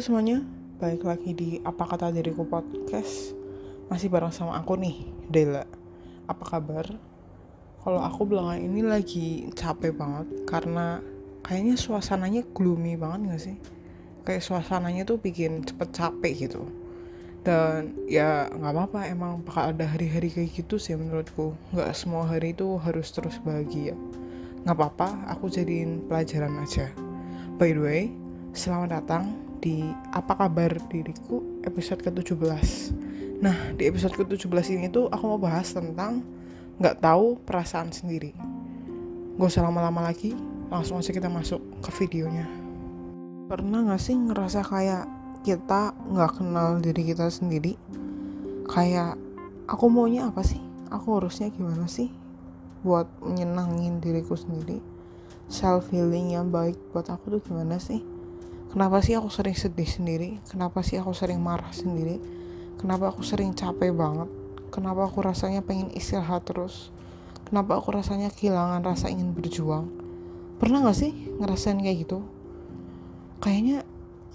Semuanya, balik lagi di Apa Kata Diriku Podcast. Masih bareng sama aku nih, Dela. Apa kabar? Kalau aku belakangan ini lagi capek banget Karena kayaknya suasananya gloomy banget gak sih? Kayak suasananya tuh bikin cepet capek gitu. Dan ya nggak apa-apa emang bakal ada hari-hari kayak gitu sih menurutku. Nggak semua hari itu harus terus bahagia. Nggak apa-apa aku jadiin pelajaran aja. By the way selamat datang di Apa Kabar Diriku episode ke-17 Nah di episode ke-17 ini tuh aku mau bahas tentang nggak tahu perasaan sendiri Gak usah lama-lama lagi langsung aja kita masuk ke videonya Pernah gak sih ngerasa kayak kita nggak kenal diri kita sendiri Kayak aku maunya apa sih? Aku harusnya gimana sih? Buat menyenangin diriku sendiri Self healing yang baik buat aku tuh gimana sih? Kenapa sih aku sering sedih sendiri? Kenapa sih aku sering marah sendiri? Kenapa aku sering capek banget? Kenapa aku rasanya pengen istirahat terus? Kenapa aku rasanya kehilangan rasa ingin berjuang? Pernah gak sih ngerasain kayak gitu? Kayaknya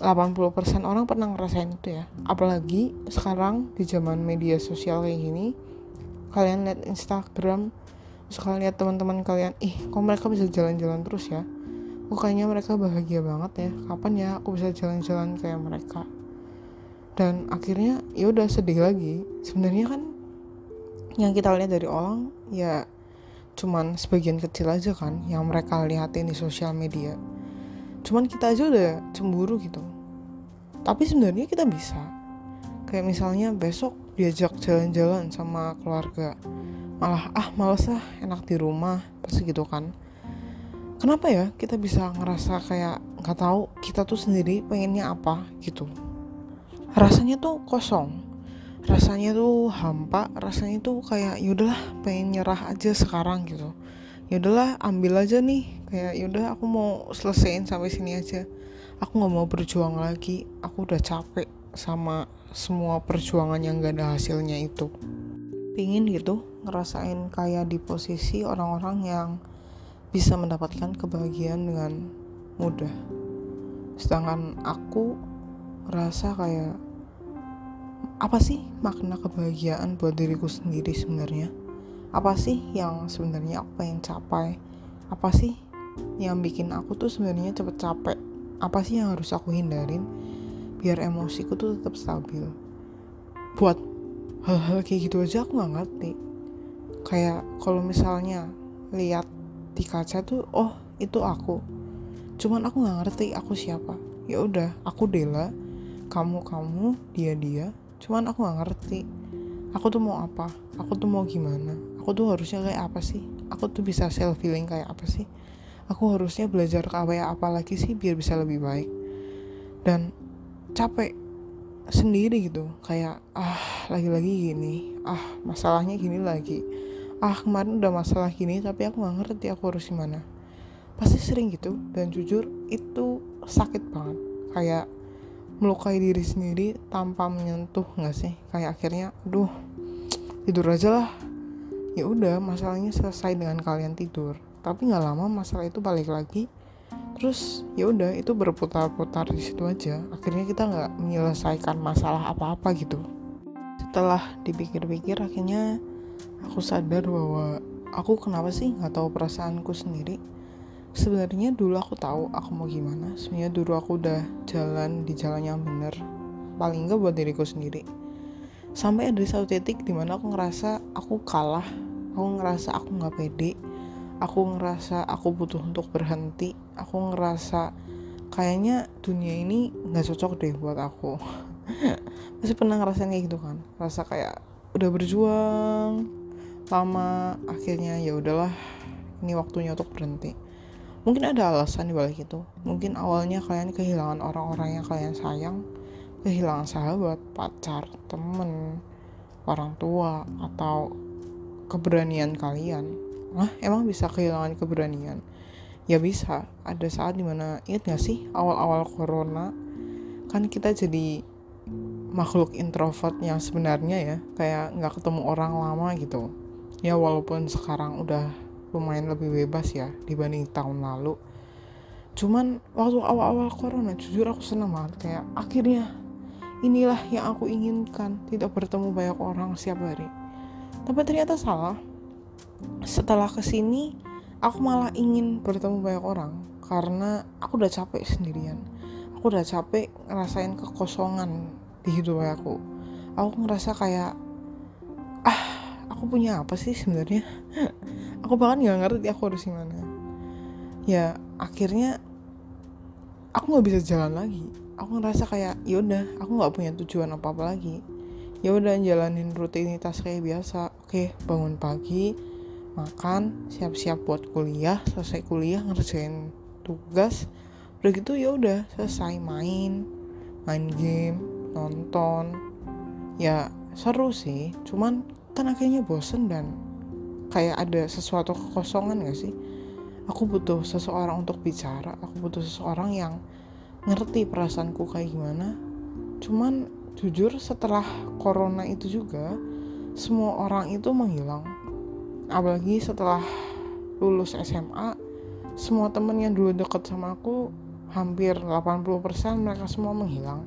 80% orang pernah ngerasain itu ya Apalagi sekarang di zaman media sosial kayak gini Kalian lihat Instagram Terus kalian lihat teman-teman kalian Ih kok mereka bisa jalan-jalan terus ya oh kayaknya mereka bahagia banget ya. Kapan ya aku bisa jalan-jalan kayak mereka? Dan akhirnya ya udah sedih lagi. Sebenarnya kan yang kita lihat dari orang ya cuman sebagian kecil aja kan yang mereka lihatin di sosial media. Cuman kita aja udah cemburu gitu. Tapi sebenarnya kita bisa. Kayak misalnya besok diajak jalan-jalan sama keluarga. Malah ah males ah enak di rumah pasti gitu kan kenapa ya kita bisa ngerasa kayak nggak tahu kita tuh sendiri pengennya apa gitu? Rasanya tuh kosong rasanya tuh hampa rasanya tuh kayak yaudahlah pengen nyerah aja sekarang gitu. Yaudahlah ambil aja nih kayak yaudah aku mau selesaiin sampai sini aja. Aku nggak mau berjuang lagi. Aku udah capek sama semua perjuangan yang gak ada hasilnya itu. Pingin gitu ngerasain kayak di posisi orang-orang yang bisa mendapatkan kebahagiaan dengan mudah. Sedangkan aku rasa kayak apa sih makna kebahagiaan buat diriku sendiri sebenarnya? Apa sih yang sebenarnya aku pengen capai? Apa sih yang bikin aku tuh sebenarnya cepet capek? Apa sih yang harus aku hindarin biar emosiku tuh tetap stabil? Buat hal-hal kayak gitu aja aku nggak ngerti. Kayak kalau misalnya lihat di kaca tuh oh itu aku. Cuman aku nggak ngerti aku siapa. Ya udah aku Dela kamu kamu dia dia. Cuman aku nggak ngerti aku tuh mau apa? Aku tuh mau gimana? Aku tuh harusnya kayak apa sih? Aku tuh bisa self feeling kayak apa sih? Aku harusnya belajar kayak apa lagi sih biar bisa lebih baik? Dan capek sendiri gitu. Kayak ah lagi-lagi gini. Ah masalahnya gini lagi ah kemarin udah masalah gini tapi aku nggak ngerti aku harus gimana. Pasti sering gitu dan jujur itu sakit banget. Kayak melukai diri sendiri tanpa menyentuh nggak sih? Kayak akhirnya aduh tidur aja lah. Ya udah masalahnya selesai dengan kalian tidur. Tapi nggak lama masalah itu balik lagi. Terus ya udah itu berputar-putar di situ aja. Akhirnya kita nggak menyelesaikan masalah apa-apa gitu. Setelah dipikir-pikir akhirnya aku sadar bahwa aku kenapa sih nggak tahu perasaanku sendiri? Sebenarnya dulu aku tahu aku mau gimana. Sebenarnya dulu aku udah jalan di jalan yang bener. Paling enggak buat diriku sendiri. Sampai ada satu titik di mana aku ngerasa aku kalah. Aku ngerasa aku nggak pede. Aku ngerasa aku butuh untuk berhenti. Aku ngerasa kayaknya dunia ini nggak cocok deh buat aku. Masih pernah ngerasain kayak gitu kan? Rasa kayak udah berjuang lama akhirnya ya udahlah ini waktunya untuk berhenti. Mungkin ada alasan di balik itu. Mungkin awalnya kalian kehilangan orang-orang yang kalian sayang kehilangan sahabat pacar temen orang tua atau keberanian kalian. Ah emang bisa kehilangan keberanian? Ya bisa. Ada saat di mana ingat gak sih awal-awal corona kan kita jadi makhluk introvert yang sebenarnya ya kayak nggak ketemu orang lama gitu. Ya walaupun sekarang udah lumayan lebih bebas ya dibanding tahun lalu. Cuman waktu awal-awal corona jujur aku senang banget. Kayak akhirnya inilah yang aku inginkan tidak bertemu banyak orang setiap hari. Tapi ternyata salah. Setelah ke sini aku malah ingin bertemu banyak orang karena aku udah capek sendirian. Aku udah capek ngerasain kekosongan di hidup aku. Aku ngerasa kayak ah aku punya apa sih sebenarnya? Aku bahkan nggak ngerti aku harus gimana. Ya akhirnya aku nggak bisa jalan lagi. Aku ngerasa kayak yaudah aku nggak punya tujuan apa apa lagi. Ya udah jalanin rutinitas kayak biasa. Oke bangun pagi makan siap-siap buat kuliah. Selesai kuliah ngerjain tugas. Udah gitu ya udah selesai main main game nonton. Ya seru sih. Cuman kan akhirnya bosen dan kayak ada sesuatu kekosongan gak sih? Aku butuh seseorang untuk bicara. Aku butuh seseorang yang ngerti perasaanku kayak gimana. Cuman jujur setelah corona itu juga semua orang itu menghilang. Apalagi setelah lulus SMA semua temen yang dulu deket sama aku hampir 80% mereka semua menghilang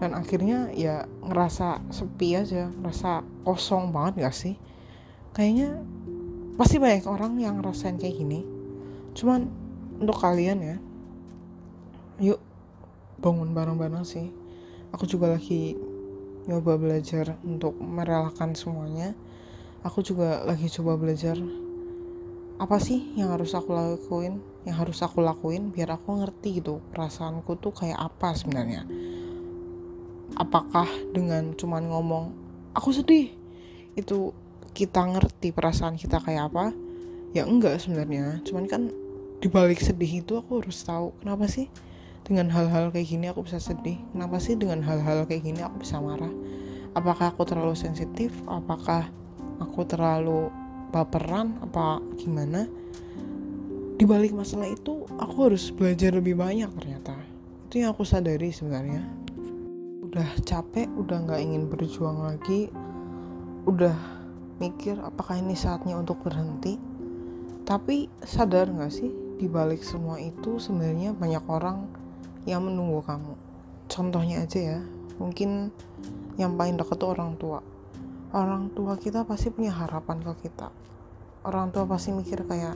dan akhirnya ya ngerasa sepi aja ngerasa kosong banget gak sih? Kayaknya pasti banyak orang yang ngerasain kayak gini. Cuman untuk kalian ya yuk bangun bareng-bareng sih. Aku juga lagi nyoba belajar untuk merelakan semuanya. Aku juga lagi coba belajar apa sih yang harus aku lakuin yang harus aku lakuin biar aku ngerti gitu perasaanku tuh kayak apa sebenarnya apakah dengan cuman ngomong aku sedih itu kita ngerti perasaan kita kayak apa? Ya enggak sebenarnya. Cuman kan dibalik sedih itu aku harus tahu kenapa sih dengan hal-hal kayak gini aku bisa sedih? Kenapa sih dengan hal-hal kayak gini aku bisa marah? Apakah aku terlalu sensitif? Apakah aku terlalu baperan? Apa gimana? Di balik masalah itu aku harus belajar lebih banyak ternyata. Itu yang aku sadari sebenarnya udah capek udah nggak ingin berjuang lagi udah mikir apakah ini saatnya untuk berhenti. Tapi sadar nggak sih di balik semua itu sebenarnya banyak orang yang menunggu kamu. Contohnya aja ya mungkin yang paling dekat tuh orang tua. Orang tua kita pasti punya harapan ke kita. Orang tua pasti mikir kayak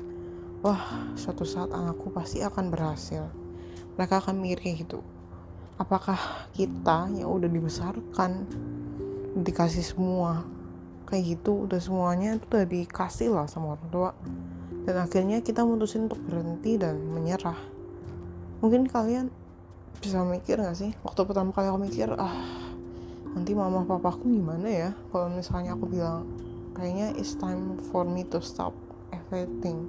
wah suatu saat anakku pasti akan berhasil. Mereka akan mikir kayak gitu apakah kita yang udah dibesarkan dikasih semua? Kayak gitu udah semuanya itu udah dikasih lah sama orang tua. Dan akhirnya kita mutusin untuk berhenti dan menyerah. Mungkin kalian bisa mikir gak sih? Waktu pertama kali aku mikir ah nanti mama papaku gimana ya? Kalau misalnya aku bilang kayaknya it's time for me to stop everything.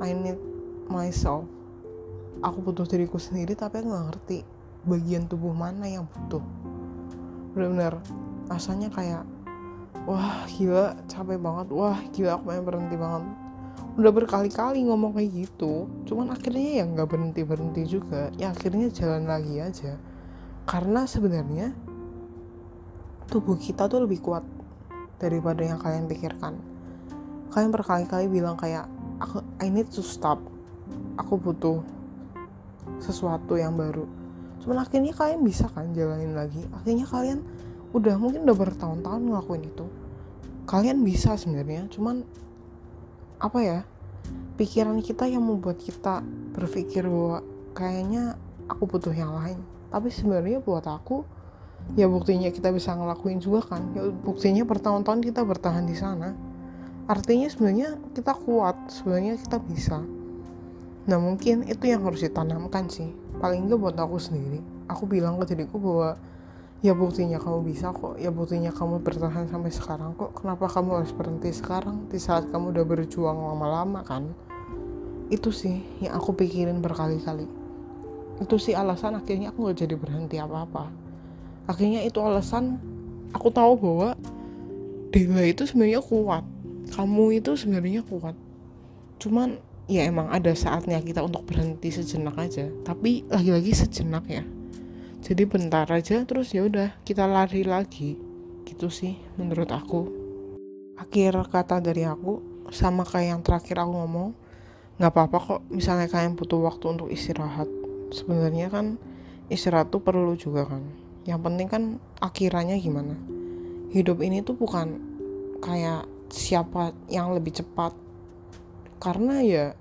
I need myself. Aku butuh diriku sendiri tapi aku gak ngerti bagian tubuh mana yang butuh. Bener-bener rasanya kayak wah gila capek banget. Wah gila aku pengen berhenti banget. Udah berkali-kali ngomong kayak gitu cuman akhirnya ya nggak berhenti berhenti juga. Ya akhirnya jalan lagi aja. Karena sebenarnya tubuh kita tuh lebih kuat daripada yang kalian pikirkan. Kalian berkali-kali bilang kayak aku I need to stop. Aku butuh sesuatu yang baru cuman akhirnya kalian bisa kan jalanin lagi. Akhirnya kalian udah mungkin udah bertahun-tahun ngelakuin itu. Kalian bisa sebenarnya cuman apa ya pikiran kita yang membuat kita berpikir bahwa kayaknya aku butuh yang lain. Tapi sebenarnya buat aku ya buktinya kita bisa ngelakuin juga kan. Ya buktinya bertahun-tahun kita bertahan di sana. Artinya sebenarnya kita kuat sebenarnya kita bisa nah mungkin itu yang harus ditanamkan sih. Paling enggak buat aku sendiri. Aku bilang ke diriku bahwa ya buktinya kamu bisa kok. Ya buktinya kamu bertahan sampai sekarang kok. Kenapa kamu harus berhenti sekarang di saat kamu udah berjuang lama-lama kan? Itu sih yang aku pikirin berkali-kali. Itu sih alasan akhirnya aku gak jadi berhenti apa-apa. Akhirnya itu alasan aku tahu bahwa Dewa itu sebenarnya kuat. Kamu itu sebenarnya kuat. Cuman ya emang ada saatnya kita untuk berhenti sejenak aja. Tapi lagi-lagi sejenak ya. Jadi bentar aja terus ya udah kita lari lagi. Gitu sih menurut aku. Akhir kata dari aku sama kayak yang terakhir aku ngomong nggak apa-apa kok misalnya kalian butuh waktu untuk istirahat. Sebenarnya kan istirahat tuh perlu juga kan. Yang penting kan akhirannya gimana. Hidup ini tuh bukan kayak siapa yang lebih cepat. Karena ya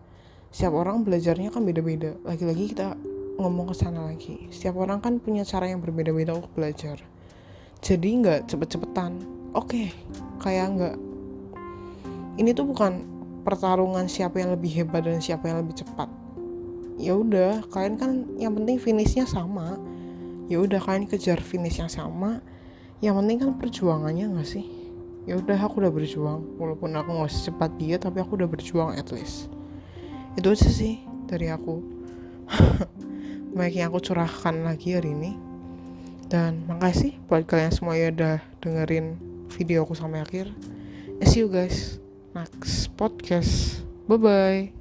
setiap orang belajarnya kan beda-beda. Lagi-lagi kita ngomong ke sana lagi. Setiap orang kan punya cara yang berbeda-beda untuk belajar. Jadi nggak cepet-cepetan. Oke okay, kayak nggak. Ini tuh bukan pertarungan siapa yang lebih hebat dan siapa yang lebih cepat. Ya udah kalian kan yang penting finishnya sama. Ya udah kalian kejar finish yang sama. Yang penting kan perjuangannya nggak sih? Ya udah aku udah berjuang. Walaupun aku nggak secepat dia tapi aku udah berjuang at least itu aja sih dari aku baik yang aku curahkan lagi hari ini dan makasih buat kalian semua yang udah dengerin video aku sampai akhir see you guys next podcast. Bye bye.